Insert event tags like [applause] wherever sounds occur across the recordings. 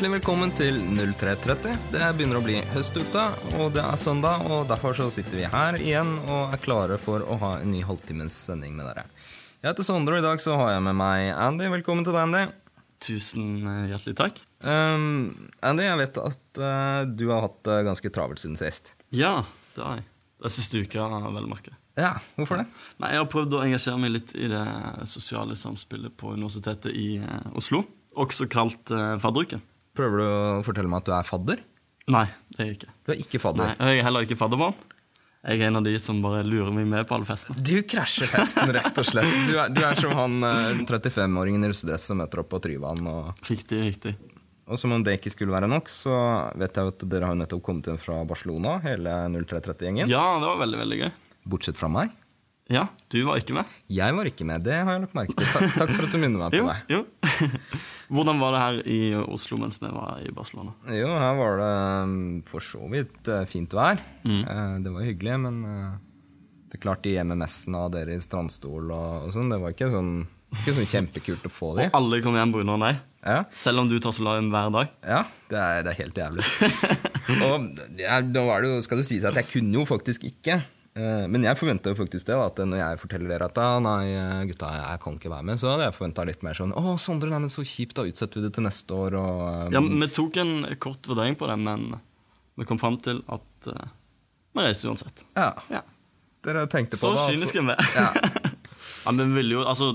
Hjertelig velkommen til 0330. Det begynner å bli høst ute, og det er søndag, og derfor så sitter vi her igjen og er klare for å ha en ny halvtimes sending med dere. Jeg heter Sondre, og i dag så har jeg med meg Andy. Velkommen til deg, Andy. Tusen eh, hjertelig takk. Um, Andy, jeg vet at uh, du har hatt det ganske travelt siden sist. Ja, det har jeg. Den siste uka, vel å merke. Ja, hvorfor det? Nei, Jeg har prøvd å engasjere meg litt i det sosiale samspillet på Universitetet i eh, Oslo. Også kalt uh, fadderuke. Prøver du å fortelle meg at du er fadder? Nei, det er jeg ikke. Du er ikke fadder? Nei. Jeg er heller ikke fadderbarn. Jeg er en av de som bare lurer meg med på alle festene. Du krasjer festen, rett og slett. Du er, du er som han eh, 35-åringen i russedress som møter opp på Tryvann. Og, Riktig, riktig. og som om det ikke skulle være nok, så vet jeg at dere har nettopp kommet hjem fra Barcelona, hele 0330-gjengen. Ja, det var veldig, veldig gøy. Bortsett fra meg. Ja, du var ikke med? Jeg var ikke med, det har jeg lagt merke til. Takk, takk for at du minner meg på Jo, det. jo. [laughs] Hvordan var det her i Oslo mens vi var i Barcelona? Jo, her var det um, for så vidt eh, fint vær. Mm. Eh, det var hyggelig, men eh, det er klart de MMS-ene av dere i strandstol og, og sånn, det var ikke sånn, ikke sånn kjempekult å få de. Og alle kom hjem pga. deg? Ja, Selv om du tar solarium hver dag? ja det, er, det er helt jævlig. [laughs] og ja, var det jo, skal det sies at jeg kunne jo faktisk ikke. Eh, Men jeg forventa faktisk det, at når jeg forteller dere at da, nei, eh, gutta, jeg kan ikke være med, så hadde jeg forventa litt mer sånn Å, Sondre, nei, men så kjipt, da utsetter vi det til neste år, og eh, Ja, Vi tok en kort vurdering på det, men vi kom fram til at uh, vi reiser uansett. ja. Ja. Dere tenkte på Så det. Så kyniske er vi. Ja. [laughs] Ja, men vi ville jo, altså,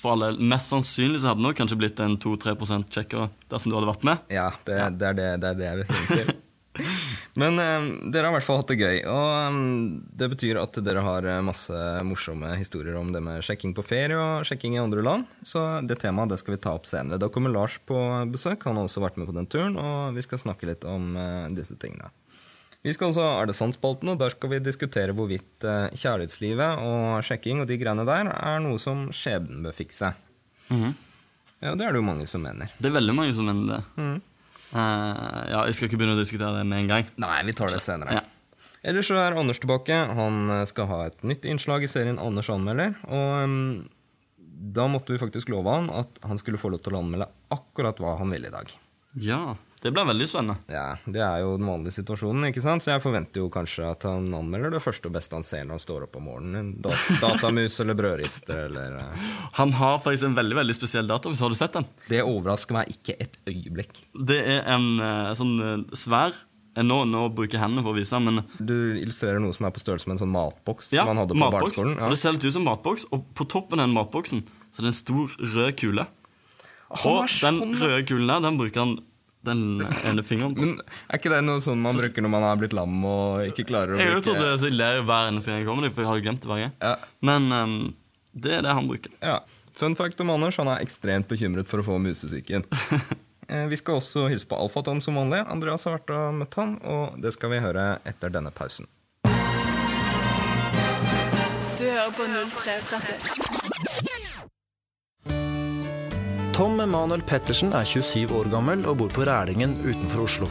for alle, Mest sannsynlig så hadde det nok kanskje blitt en 2-3 kjekkere dersom du hadde vært med. Ja, det, det, er det, det er det jeg vil frem til. [laughs] Men eh, dere har i hvert fall hatt det gøy. Og eh, det betyr at dere har eh, masse morsomme historier om det med sjekking på ferie og sjekking i andre land. Så det temaet det skal vi ta opp senere. Da kommer Lars på besøk. Han har også vært med på den turen, og vi skal snakke litt om eh, disse tingene. Vi skal også ha Er det sant-spalten, og der skal vi diskutere hvorvidt eh, kjærlighetslivet og sjekking og de greiene der er noe som skjebnen bør fikse. Ja, det er det jo mange som mener. Det er veldig mange som mener det. Eh, ja, Vi skal ikke begynne å diskutere det med en gang. Nei, vi tar det senere. Ja. Ellers så er Anders tilbake. Han eh, skal ha et nytt innslag i serien Anders anmelder. Og um, da måtte vi faktisk love han at han skulle få lov til å anmelde akkurat hva han ville i dag. Ja, det blir veldig spennende. Ja, Det er jo den vanlige situasjonen, ikke sant? så jeg forventer jo kanskje at han anmelder det første og beste han ser når han står opp om morgenen. Dat [laughs] datamus eller brødrister eller eh. Han har faktisk en veldig veldig spesiell datamus. Har du sett den? Det overrasker meg ikke et øyeblikk. Det er en eh, sånn eh, svær nå, nå bruker jeg hendene for å vise den, men Du illustrerer noe som er på størrelse med en sånn matboks Ja, som man hadde på matboks. barneskolen. Og det ser litt ut som matboks, og på toppen av den matboksen så er det en stor rød kule. Og den sånn, røde kulen der, den bruker han den ene fingeren på. Men er ikke det noe sånn man bruker når man har blitt lam og ikke klarer å Jeg har bruke trodd det, så jeg hver eneste gang jeg kommer dit, for jeg har glemt det hver gang. Ja. Men um, det er det han bruker. Ja. Fun fact om Anders, han er ekstremt bekymret for å få musesyken. [laughs] Eh, Vi skal også hilse på Alfatom som vanlig. Andreas har vært og møtt han, og det skal vi høre etter denne pausen. Du hører på 0330. Tom Emanuel Pettersen er 27 år gammel og bor på Rælingen utenfor Oslo.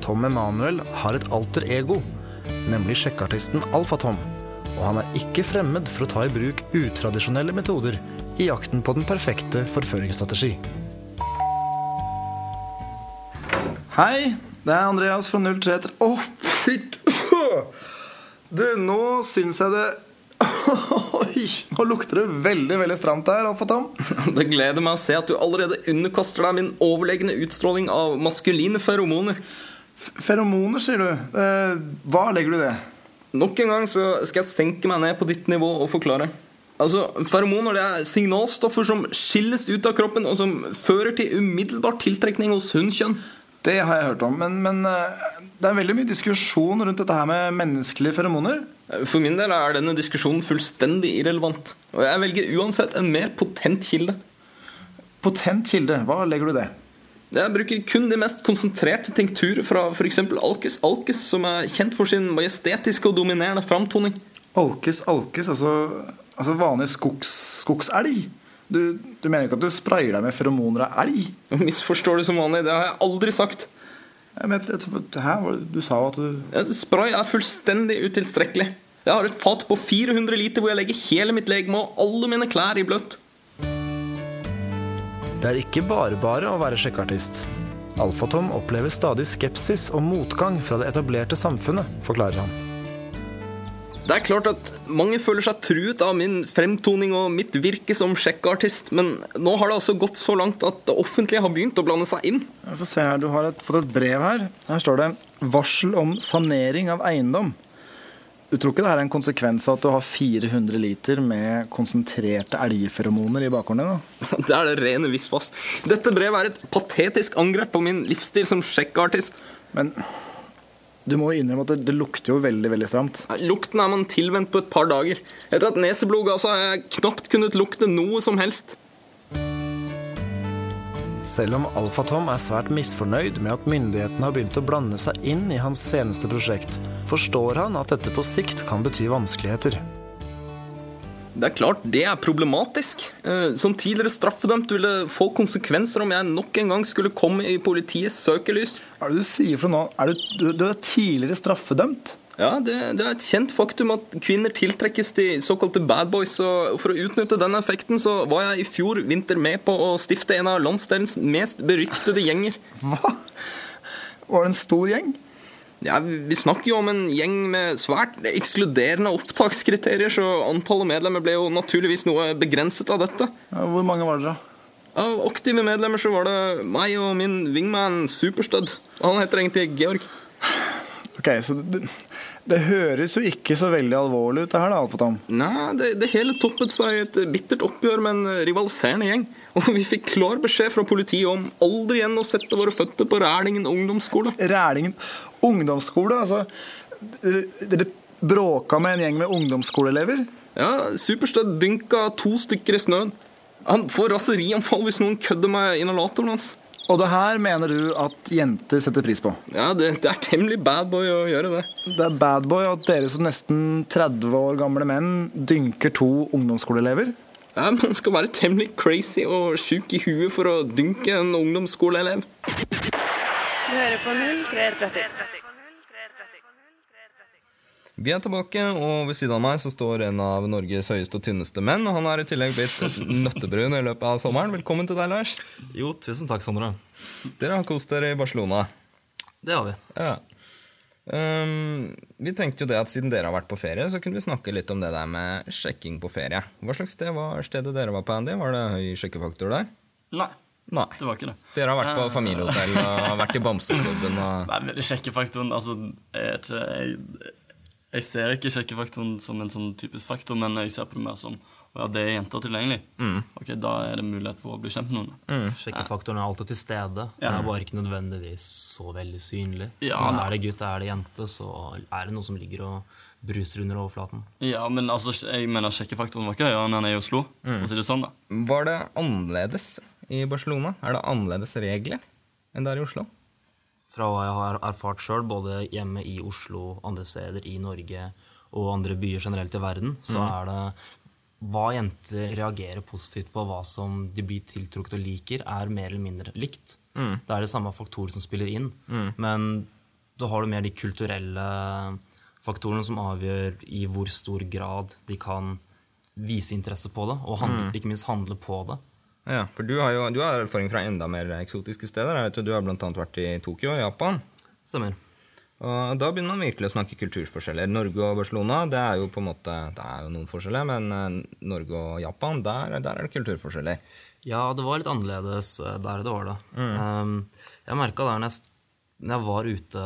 Tom Emanuel har et alter ego, nemlig sjekkeartisten Alfatom. Og han er ikke fremmed for å ta i bruk utradisjonelle metoder i jakten på den perfekte forføringsstrategi. Hei, det er Andreas fra 033 Å, fytt Du, nå syns jeg det [laughs] Oi, nå lukter det veldig, veldig stramt her, Alfa Tom. [laughs] Det gleder meg å se at du allerede underkaster deg min overlegne utstråling av maskuline feromoner. F- Feromoner, sier du. Eh, hva legger du i det? Nok en gang så skal jeg senke meg ned på ditt nivå og forklare. Altså, Feromoner det er signalstoffer som skilles ut av kroppen, og som fører til umiddelbar tiltrekning hos hunnkjønn. Det har jeg hørt om, men, men eh, det er veldig mye diskusjon rundt dette her med menneskelige feromoner. For min del er denne diskusjonen fullstendig irrelevant. Og jeg velger uansett en mer potent kilde. Potent kilde, hva legger du i det? Jeg bruker kun de mest konsentrerte tinkturer fra f.eks. Alkes Alkes, som er kjent for sin majestetiske og dominerende framtoning. Alkes, alkes, altså, altså vanlig skogs, skogselg? Du, du mener ikke at du sprayer deg med feromoner av elg? Misforstår du som vanlig, det har jeg aldri sagt. Jeg vet, jeg, hæ? Du sa at du Spray er fullstendig utilstrekkelig. Jeg har et fat på 400 liter hvor jeg legger hele mitt legeme og alle mine klær i bløtt. Det er ikke bare bare å være sjekkeartist. Alfatom opplever stadig skepsis og motgang fra det etablerte samfunnet, forklarer han. Det er klart at mange føler seg truet av min fremtoning og mitt virke som sjekkeartist, men nå har det altså gått så langt at det offentlige har begynt å blande seg inn. Få se her, Du har et, fått et brev her. Her står det 'Varsel om sanering av eiendom'. Du tror ikke det er en konsekvens av at du har 400 liter med konsentrerte elgferomoner i bakhånden? da? [laughs] Det er det rene visvas. Dette brevet er et patetisk angrep på min livsstil som sjekkartist. Men du må jo innrømme at det, det lukter jo veldig veldig stramt. Lukten er man tilvendt på et par dager. Etter at neseblod ga seg, har jeg knapt kunnet lukte noe som helst. Selv om Alfatom er svært misfornøyd med at myndighetene har begynt å blande seg inn i hans seneste prosjekt, forstår han at dette på sikt kan bety vanskeligheter. Det er klart det er problematisk. Eh, Som tidligere straffedømt ville det få konsekvenser om jeg nok en gang skulle komme i politiets søkelys. Hva er det du sier for noe? Er du, du, du er tidligere straffedømt? Ja, det, det er et kjent faktum at kvinner tiltrekkes til såkalte bad boys. Og for å utnytte denne effekten så var jeg i fjor vinter med på å stifte en av landsdelens mest beryktede gjenger. Hva? Var det en stor gjeng? Ja, Vi snakker jo om en gjeng med svært ekskluderende opptakskriterier, så antallet medlemmer ble jo naturligvis noe begrenset av dette. Ja, hvor mange var dere? Av aktive medlemmer så var det meg og min wingman Superstud. Han heter egentlig Georg. Ok, så det, det høres jo ikke så veldig alvorlig ut det her da, Alfatom. Nei, det, det hele toppet seg i et bittert oppgjør med en rivaliserende gjeng. [laughs] Og vi fikk klar beskjed fra politiet om aldri igjen å sette våre føtter på Rælingen ungdomsskole. Rælingen ungdomsskole, altså dere- Dere bråka med en gjeng med ungdomsskoleelever? Ja, superstøtt, dynka to stykker i snøen. Han får raserianfall hvis noen kødder med inhalatoren hans. Og det her mener du at jenter setter pris på? Ja, det, det er temmelig bad boy å gjøre det. Det er bad boy at dere som nesten 30 år gamle menn dynker to ungdomsskoleelever? Ja, Man skal være temmelig crazy og sjuk i huet for å dynke en ungdomsskoleelev. Du hører på 0330. Vi er tilbake, og ved siden av meg så står en av Norges høyeste og tynneste menn. Og han er i tillegg blitt nøttebrun i løpet av sommeren. Velkommen til deg, Lars. Jo, tusen takk, Sondre. Dere har kost dere i Barcelona. Det har vi. Ja. Um, vi tenkte jo det at siden dere har vært på ferie, så kunne vi snakke litt om det der med sjekking på ferie. Hva slags sted var stedet dere var på, Andy? Var det høy sjekkefaktor der? Nei, Nei. det var ikke det. Dere har vært på familiehotell og vært i Bamseklubben og [laughs] Nei, men sjekkefaktoren Altså, jeg, jeg, jeg ser ikke sjekkefaktoren som en sånn typisk faktor, men jeg ser på det mer som ja, det er jenter tilgjengelig. Ok, Da er det mulighet for å bli kjent med noen. Sjekkefaktoren er alltid til stede. Den er bare ikke nødvendigvis så veldig synlig. Ja, Men er det gutt, er det jente, så er det noe som ligger og bruser under overflaten. Ja, men altså, jeg mener sjekkefaktoren var ikke høyere enn den er i Oslo. Mm. si det sånn da. Var det annerledes i Barcelona? Er det annerledes regler enn det er i Oslo? Fra hva jeg har erfart sjøl, både hjemme i Oslo, andre steder i Norge og andre byer generelt i verden, så er det hva jenter reagerer positivt på, hva som de blir tiltrukket og liker, er mer eller mindre likt. Det er de samme faktorer som spiller inn, men da har du mer de kulturelle faktorene som avgjør i hvor stor grad de kan vise interesse på det, og handle, ikke minst handle på det. Ja, for du har jo du har erfaring fra enda mer eksotiske steder. Jeg vet Du har annet vært i Tokyo, og Japan. Stemmer. Og Da begynner man virkelig å snakke kulturforskjeller. Norge og Barcelona det er jo på en måte, det er jo noen forskjeller, men eh, Norge og Japan, der, der er det kulturforskjeller. Ja, det var litt annerledes eh, der, det var det. Mm. jeg merka der når jeg, når jeg var ute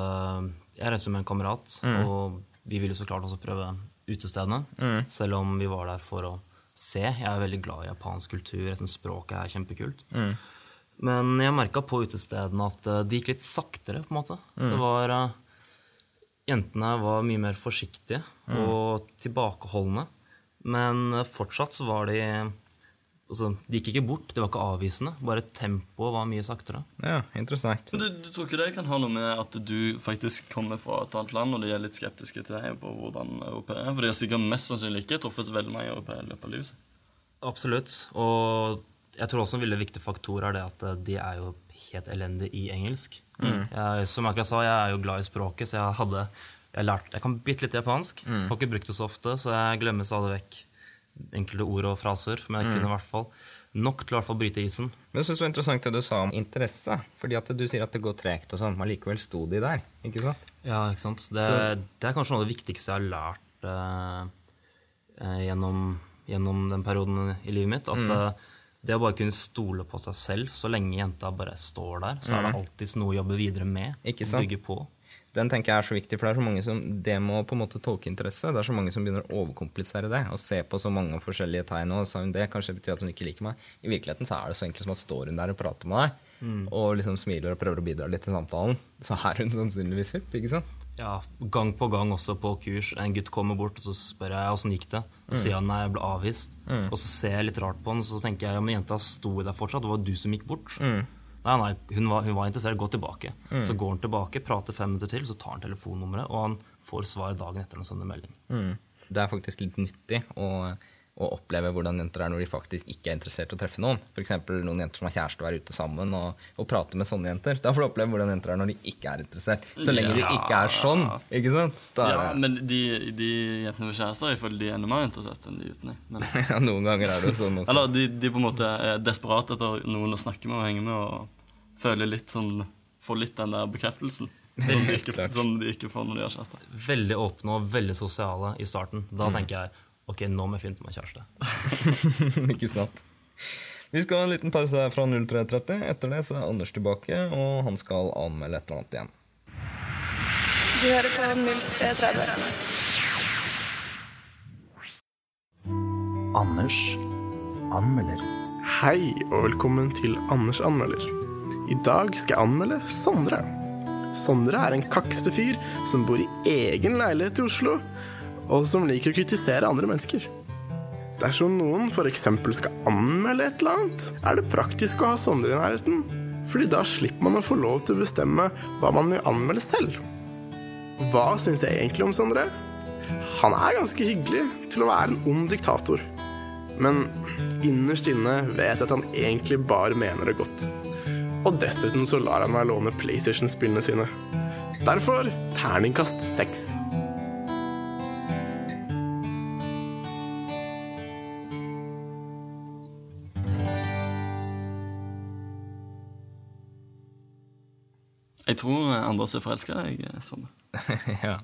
Jeg reiste med en kamerat, og vi ville så klart også prøve utestedene. Selv om vi var der for å se. Jeg er veldig glad i japansk kultur. Jeg syns språket er kjempekult. Men jeg merka på utestedene at eh, det gikk litt saktere, på en måte. Det var eh, Jentene var mye mer forsiktige og tilbakeholdne. Men eh, fortsatt så var de Altså, de gikk ikke bort, det var ikke avvisende. Bare tempoet var mye saktere. Ja, interessant. Men du, du tror ikke det kan ha noe med at du faktisk kommer fra et annet land, og de er litt skeptiske til deg på hvordan europeere er? For de har sikkert mest sannsynlig ikke truffet veldig mange europeere i løpet av livet sitt. Absolutt. Og jeg tror også en veldig viktig faktor er det at eh, de er jo helt elendige i engelsk. Jeg, som jeg akkurat sa, jeg er jo glad i språket, så jeg hadde jeg, lært, jeg kan bitte litt japansk. Får ikke brukt det så ofte, så jeg glemmer stadig vekk enkelte ord og fraser, men jeg kunne i hvert fall nok til å bryte isen. Men jeg synes det var interessant det du sa om interesse. Fordi at du sier at det går tregt, og sånn, men likevel sto de der. ikke sant? Ja, ikke sant? Det, det er kanskje noe av det viktigste jeg har lært eh, eh, gjennom, gjennom den perioden i livet mitt. At mm. det å bare kunne stole på seg selv så lenge jenta bare står der, så er det alltid noe å jobbe videre med. Ikke sant? Bygge på. Den tenker jeg er så viktig, for det er så mange som det må på en måte tolke interesse. Det er så mange som begynner å overkomplisere det og se på så mange forskjellige tegn. Og sa hun det, kanskje det betyr at hun ikke liker meg. I virkeligheten så er det så enkelt som at står hun der og prater med deg, og liksom smiler og prøver å bidra litt til samtalen, så er hun sannsynligvis hipp, ikke sant? Ja, Gang på gang også på kurs. En gutt kommer bort, og så spør jeg åssen gikk det. Og sier han nei, jeg ble avvist. Og så ser jeg litt rart på han, så tenker jeg ja, men jenta sto der fortsatt, det var du som gikk bort. Nei, nei, hun var, hun var interessert, gå tilbake. Så går han tilbake, prater fem minutter til, så tar han telefonnummeret, og han får svar dagen etter han sender melding. Mm. Det er faktisk litt nyttig å, å oppleve hvordan jenter er når de faktisk ikke er interessert i å treffe noen. F.eks. noen jenter som har kjæreste og er ute sammen, og, og prate med sånne jenter. Da får du oppleve hvordan jenter er når de ikke er interessert. Så lenge de ikke er sånn, ikke sant? Da er Ja, det men de, de jentene med kjærester er føler de enda mer interessert enn de uten. Men, [laughs] ja, Noen ganger er det jo sånn også. eller de, de på en måte er desperate etter noen å snakke med og henge med, og føler litt sånn Får litt den der bekreftelsen. Som [laughs] de ikke, klart. som de ikke får når de har kjæreste. Veldig åpne og veldig sosiale i starten. Da tenker jeg ok, nå må jeg finne meg kjæreste. [laughs] ikke sant? Vi skal ha en liten pause her fra 03.30. Etter det så er Anders tilbake, og han skal anmelde et eller annet igjen. Du hører på 0330. Anders anmelder. Hei og velkommen til Anders anmelder. I dag skal jeg anmelde Sondre. Sondre er en kaksete fyr som bor i egen leilighet i Oslo, og som liker å kritisere andre mennesker. Dersom noen f.eks. skal anmelde et eller annet, er det praktisk å ha Sondre i nærheten, fordi da slipper man å få lov til å bestemme hva man vil anmelde selv. Hva syns jeg egentlig om Sondre? Han er ganske hyggelig til å være en ond diktator. Men innerst inne vet jeg at han egentlig bare mener det godt. Og dessuten så lar han meg låne PlayStation-spillene sine. Derfor terningkast seks. Jeg tror Anders er forelska i deg, Sondre. [laughs] ja,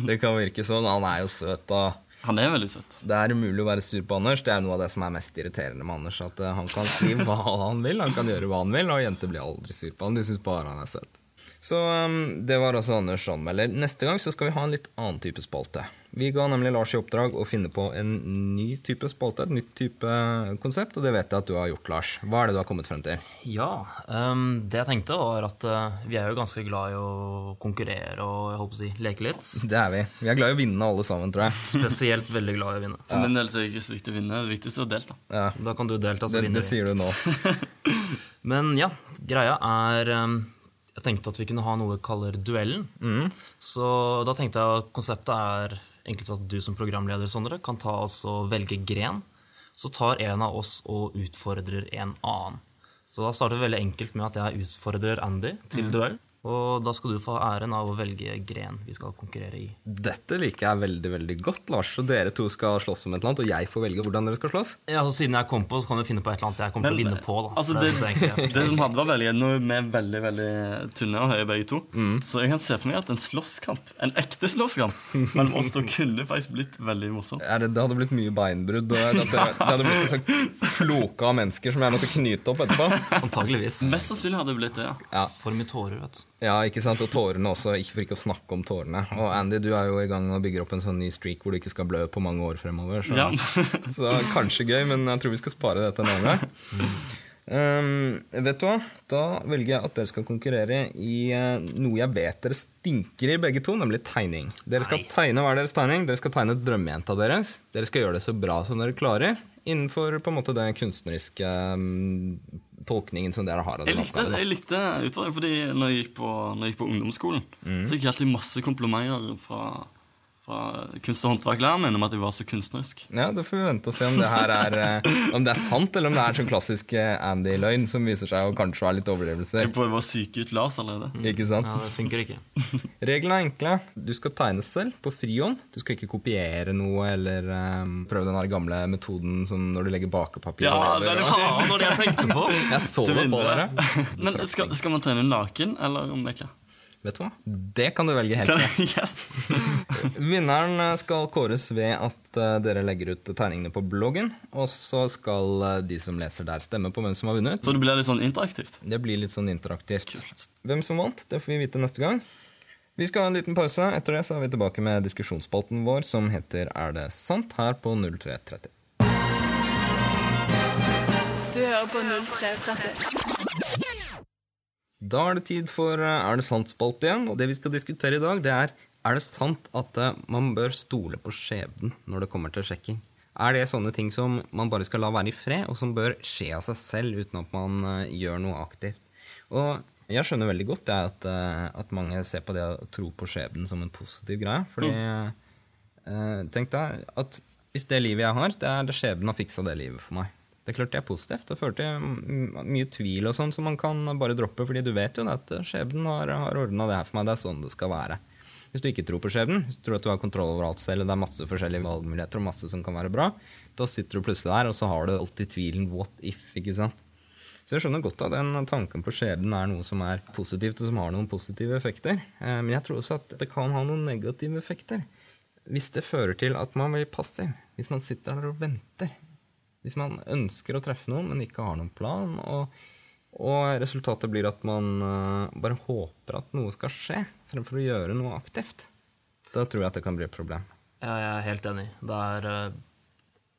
Det kan virke sånn. Han er jo søt, da. Han er veldig søt. Det er umulig å være sur på Anders. Det er noe av det som er mest irriterende med Anders. At eh, Han kan si hva han vil, han kan gjøre hva han vil, og jenter blir aldri sur på han. De syns bare han er søt. Så um, det var altså Anders anmelder. Neste gang så skal vi ha en litt annen type spalte. Vi ga nemlig Lars i oppdrag å finne på en ny type spalte, et nytt type konsept, og det vet jeg at du har gjort, Lars. Hva er det du har kommet frem til? Ja, um, det jeg tenkte var at uh, vi er jo ganske glad i å konkurrere og jeg håper å si, leke litt. [laughs] Det er vi. Vi er glad i å vinne alle sammen, tror jeg. [laughs] Spesielt veldig glad i å vinne. For min del er det ikke så viktig å vinne. Det viktigste er å delta. Ja, Da kan du delta, så det, vinner det sier du nå. [laughs] Men ja, greia er ehm, Jeg tenkte at vi kunne ha noe vi kaller duellen. Så da tenkte jeg at konseptet er egentlig sånn at du som programleder, Sondre, kan ta oss og velge gren. Så tar en av oss og utfordrer en annen. Så da starter vi veldig enkelt med at jeg utfordrer Andy til duell. Og da skal du få æren av å velge gren vi skal konkurrere i. Dette liker jeg veldig veldig godt, Lars. Så dere to skal slåss om et eller annet, og jeg får velge hvordan dere skal slåss. Ja, så Siden jeg kom på, så kan du finne på et eller annet jeg kommer til å vinne på. da. Altså, det, det, [laughs] det som hadde vært veldig Nå er vi veldig veldig tynne og høye begge to. Mm. Så jeg kan se for meg at en slåsskamp, en ekte slåsskamp [laughs] mellom oss to kunne faktisk blitt veldig morsomt. Ja, det, det hadde blitt mye beinbrudd. Og det, det hadde blitt en sånn floke av mennesker som jeg måtte knyte opp etterpå. Antageligvis. Mest sannsynlig hadde det blitt det, ja. Ja, For mye tårer, vet du. Ja ikke sant? Og tårene også, ikke for ikke å snakke om tårene. Og Andy, du er jo i gang med å bygge opp en sånn ny streak hvor du ikke skal blø på mange år fremover. Så, Ja. [laughs] så kanskje gøy, men jeg tror vi skal spare det til en annen gang. Um, vet du hva? Da velger jeg at dere skal konkurrere i uh, noe jeg vet dere stinker i begge to, nemlig tegning. Dere skal Nei. tegne hver deres tegning. Dere skal tegne drømmejenta deres. Dere skal gjøre det så bra som dere klarer. Innenfor på en måte det kunstneriske um, tolkningen som dere har av den likte, oppgaven. jeg likte utfordringen, fordi når jeg gikk på, jeg gikk på ungdomsskolen, Mm. så fikk jeg alltid masse komplimenter fra, fra kunst- og håndverklæreren min om at jeg var så kunstnerisk. Ja, Da får vi vente og se om det her er eh, Om det er sant, eller om det er sånn klassisk eh, Andy-løgn som viser seg å kanskje være litt overdrivelser. Jeg prøver å psyke ut Lars allerede. Ikke sant? Ja, det funker ikke. [laughs] Reglene er enkle. Du skal tegne selv på frihånd. Du skal ikke kopiere noe eller um, prøve den gamle metoden som når du legger bakepapir Ja, over. det er det var det jeg tenkte på! [laughs] Jeg så det på dere. [laughs] Men skal, skal man tegne naken eller med klær? Vet du hva? Det kan du velge helt selv. [laughs] Yes. [laughs] Vinneren eh, skal kåres ved at eh, dere legger ut tegningene på bloggen. Og så skal eh, de som leser der, stemme på hvem som har vunnet. Så det blir litt sånn interaktivt. Det blir litt sånn interaktivt. Kult. Hvem som vant, det får vi vite neste gang. Vi skal ha en liten pause. Etter det så er vi tilbake med diskusjonsspalten vår som heter Er det sant? her på 0330. Du hører på 0330. Da er det tid for eh, Er det sant-spalt igjen. Og det vi skal diskutere i dag, det er Er det sant at eh, man bør stole på skjebnen når det kommer til sjekking? Er det sånne ting som man bare skal la være i fred, og som bør skje av seg selv uten at man eh, gjør noe aktivt? Og jeg skjønner veldig godt det at, at mange ser på det å tro på skjebnen som en positiv greie. Fordi mm. tenk deg at hvis det livet jeg har, det er det skjebnen har fiksa det livet for meg. Det er klart det er positivt. Det fører til mye tvil og sånn som man kan bare droppe, fordi du vet jo at skjebnen har, har ordna det her for meg. Det er sånn det skal være. Hvis du ikke tror på skjebnen, hvis du tror at du har kontroll over alt selv, og det er masse forskjellige valgmuligheter og masse som kan være bra, da sitter du plutselig der, og så har du alltid tvilen what if, ikke sant. Så jeg skjønner godt at den tanken på skjebnen er noe som er positivt, og som har noen positive effekter. Eh, Men jeg tror også at det kan ha noen negative effekter. Hvis det fører til at man blir passiv, hvis man sitter der og venter, hvis man ønsker å treffe noen, men ikke har noen plan, og, og resultatet blir at man eh, bare håper at noe skal skje, fremfor å gjøre noe aktivt, da tror jeg at det kan bli et problem. Ja, jeg er helt enig. Det er eh,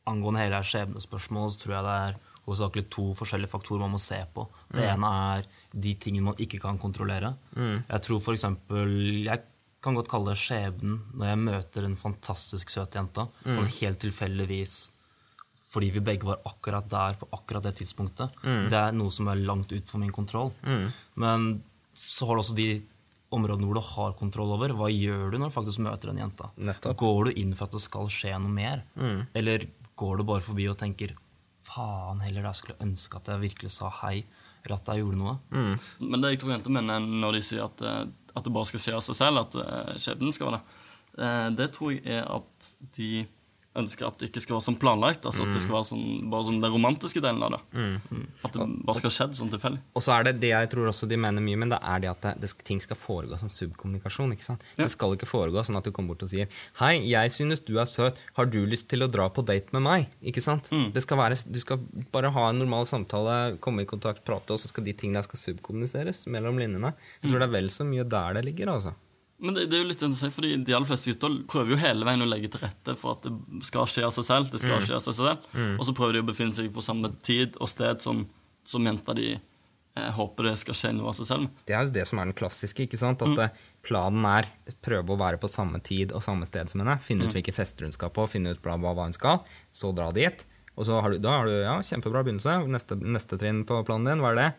Angående hele skjebnespørsmålet så tror jeg det er hovedsakelig to forskjellige faktorer man må se på. Det ene er de tingene man ikke kan kontrollere. Jeg tror for eksempel Jeg kan godt kalle det skjebnen når jeg møter en fantastisk søt jente. Sånn helt tilfeldigvis fordi vi begge var akkurat der på akkurat det tidspunktet. Det er noe som er langt utenfor min kontroll. Men så har du også de områdene hvor du har kontroll over. Hva gjør du når du faktisk møter en jente? Nettopp. Går du inn for at det skal skje noe mer? Eller går du bare forbi og tenker faen heller, jeg skulle ønske at jeg virkelig sa hei, eller at jeg gjorde noe? Men det jeg tror jenter mener når de sier at, eh, at det bare skal skje av seg selv, at eh, skjebnen skal være det, eh, det tror jeg er at de ønsker at det ikke skal være sånn planlagt. Altså At det skal være sånn, bare sånn den romantiske delen av det. At det bare skal ha skjedd sånn tilfeldig. Og så er det det jeg tror også de mener mye, men det er det at det, det, ting skal foregå som subkommunikasjon. ikke sant? Det skal ikke foregå sånn at du kommer bort og sier 'Hei, jeg synes du er søt. Har du lyst til å dra på date med meg?' Ikke sant? Det skal være, du skal bare ha en normal samtale, komme i kontakt, prate, og så skal de tingene skal subkommuniseres mellom linjene. Jeg tror det er vel så mye der det ligger, altså. Men det, det er jo litt interessant, fordi de aller fleste gutter prøver jo hele veien å legge til rette for at det skal skje av seg selv. Det skal skje av seg selv. Og så prøver de å befinne seg på samme tid og sted som, som jenta de eh, håper det skal skje noe av seg selv. Det er jo det som er den klassiske. ikke sant? At mm. planen er prøve å være på samme tid og samme sted som henne. Finne ut hvilke fester hun skal på, finne ut bla, bla, hva hun skal. Så dra dit. Og så har du, da har du ja, kjempebra begynnelse. Neste, neste trinn på planen din, hva er det?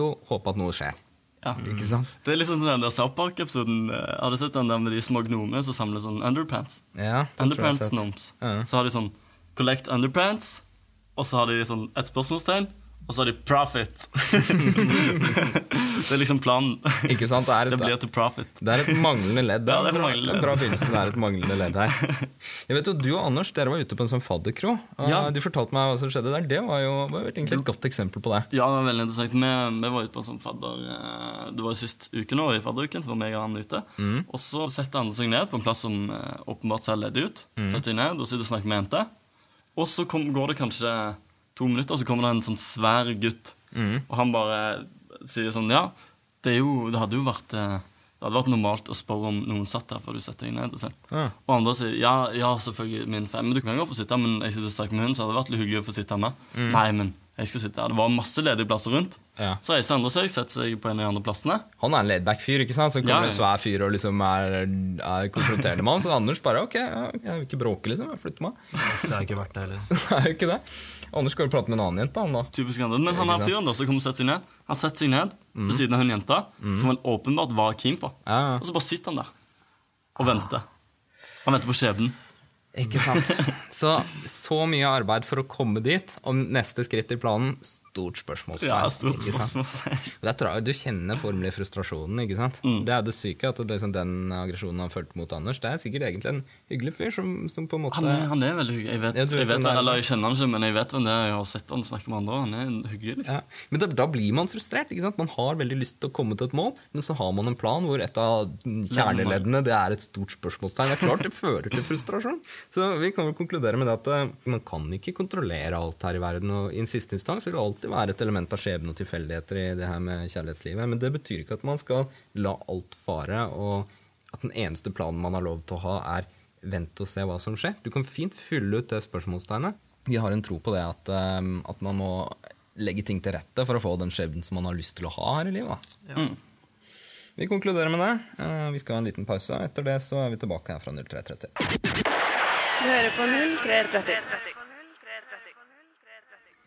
Jo, håpe at noe skjer. Ja. Ikke sant? Det er litt sånn den der South Park-episoden. eh, Har du sett den der med de små gnomene som samler sånn underpants? Ja, Underpants gnomes. Ja. Så har de sånn Collect underpants, og så har de sånn et spørsmålstegn, og så har de profit. [laughs] det er liksom planen. Ikke sant? Det er Det et, blir til profit. det er et manglende ledd. Ja, det er bra- manglende ledd. bra begynnelsen. Det er et manglende ledd her. [laughs] Jeg vet jo, Du og Anders dere var ute på en sånn fadderkro. Ja. Du fortalte meg hva som skjedde der. Det var jo var egentlig et godt eksempel på det. Ja, det var veldig interessant. Vi, vi var ute på en sånn fadder eh, Det var jo sist uke nå, i fadderuken, så var meg og han ute. Og så setter han seg ned på en plass som eh, åpenbart ser ledig ut. Setter seg ned og sitter og snakker med jente. Og så kom, går det kanskje to minutter, så kommer det en sånn svær gutt. Og han bare sier sånn Ja, det, jo, det hadde jo vært eh, det hadde vært normalt å spørre om noen satt her før du setter deg ned. Og, sånn. Ja. og andre sier ja, ja, selvfølgelig min fem. Men du kan jo få sitte her, men jeg sitter sterkt med hun, så hadde det vært litt hyggelig å få sitte her med. Nei, men jeg skal sitte her. Det var masse ledige plasser rundt. Ja. Så Øystein andre seg, setter seg på en av de andre plassene. Han er en laidback fyr, ikke sant? Så kommer Ja, ja. en svær fyr og liksom er, er konfronterende med han. Så Anders bare ok, jeg vil ikke bråke, liksom. Jeg flytter meg. [laughs] Det er ikke verdt det heller. [laughs] Det er jo ikke det. Anders skal jo prate med en annen jente, han da. Typisk andre. Men han er fyren da, som kommer og setter seg ned, han setter seg ned ved siden av hun jenta, som han åpenbart var keen på. Ja, ja. Og så bare sitter han der og venter. Han venter på skjebnen. Ikke sant? [laughs] Så, så mye arbeid for å komme dit, og neste skritt i planen stort spørsmålstegn. Ja, stort spørsmålstegn. Det tra- Du kjenner formelig frustrasjonen. ikke sant? Mm. Det er det syke, at det, liksom, den aggresjonen han følte mot Anders, det er sikkert egentlig en hyggelig fyr som, som på en måte Han er, han er veldig hyggelig. Jeg vet, Ja, vet jeg, vet, det er, eller jeg kjenner han ikke, men jeg vet hvem det er. Jeg har sett han snakke med andre. Han er hyggelig. liksom. ja. Men da, da blir man frustrert. ikke sant? Man har veldig lyst til å komme til et mål, men så har man en plan hvor et av kjerneleddene det er et stort spørsmålstegn. Det er klart det fører til frustrasjon. Så vi kan vel konkludere med det at eh, man kan ikke kontrollere alt her i verden. Og i en siste instans vil det alltid være et element av skjebne og tilfeldigheter i det her med kjærlighetslivet. Men det betyr ikke at man skal la alt fare, og at den eneste planen man har lov til å ha, er vent og se hva som skjer. Du kan fint fylle ut det spørsmålstegnet. Vi har en tro på det at, eh, at man må legge ting til rette for å få den skjebnen som man har lyst til å ha her i livet. da. Vi konkluderer med det. Eh, Vi skal ha en liten pause. Etter det så er vi tilbake her fra 0330. Du hører på 0330.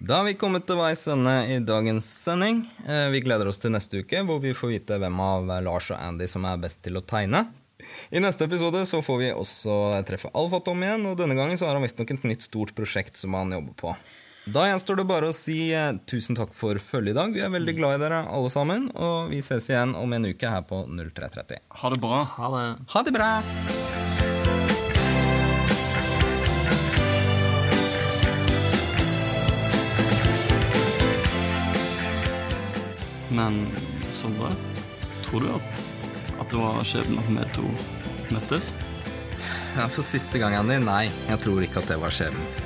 Da har vi kommet til veis ende i dagens sending. Eh, Vi gleder oss til neste uke, hvor vi får vite hvem av Lars og Andy som er best til å tegne. I neste episode så får vi også treffe Alfatom igjen, og denne gangen så har han visstnok et nytt stort prosjekt som han jobber på. Da gjenstår det bare å si eh, tusen takk for følget i dag. Vi er veldig glad i dere alle sammen, og vi ses igjen om en uke her på 0330. Ha det bra. Ha det. Ha det bra! Men Sondre, tror du at det var skjebnen at vi to møttes? Ja, for siste gang, din? Nei, jeg tror ikke at det var skjebnen.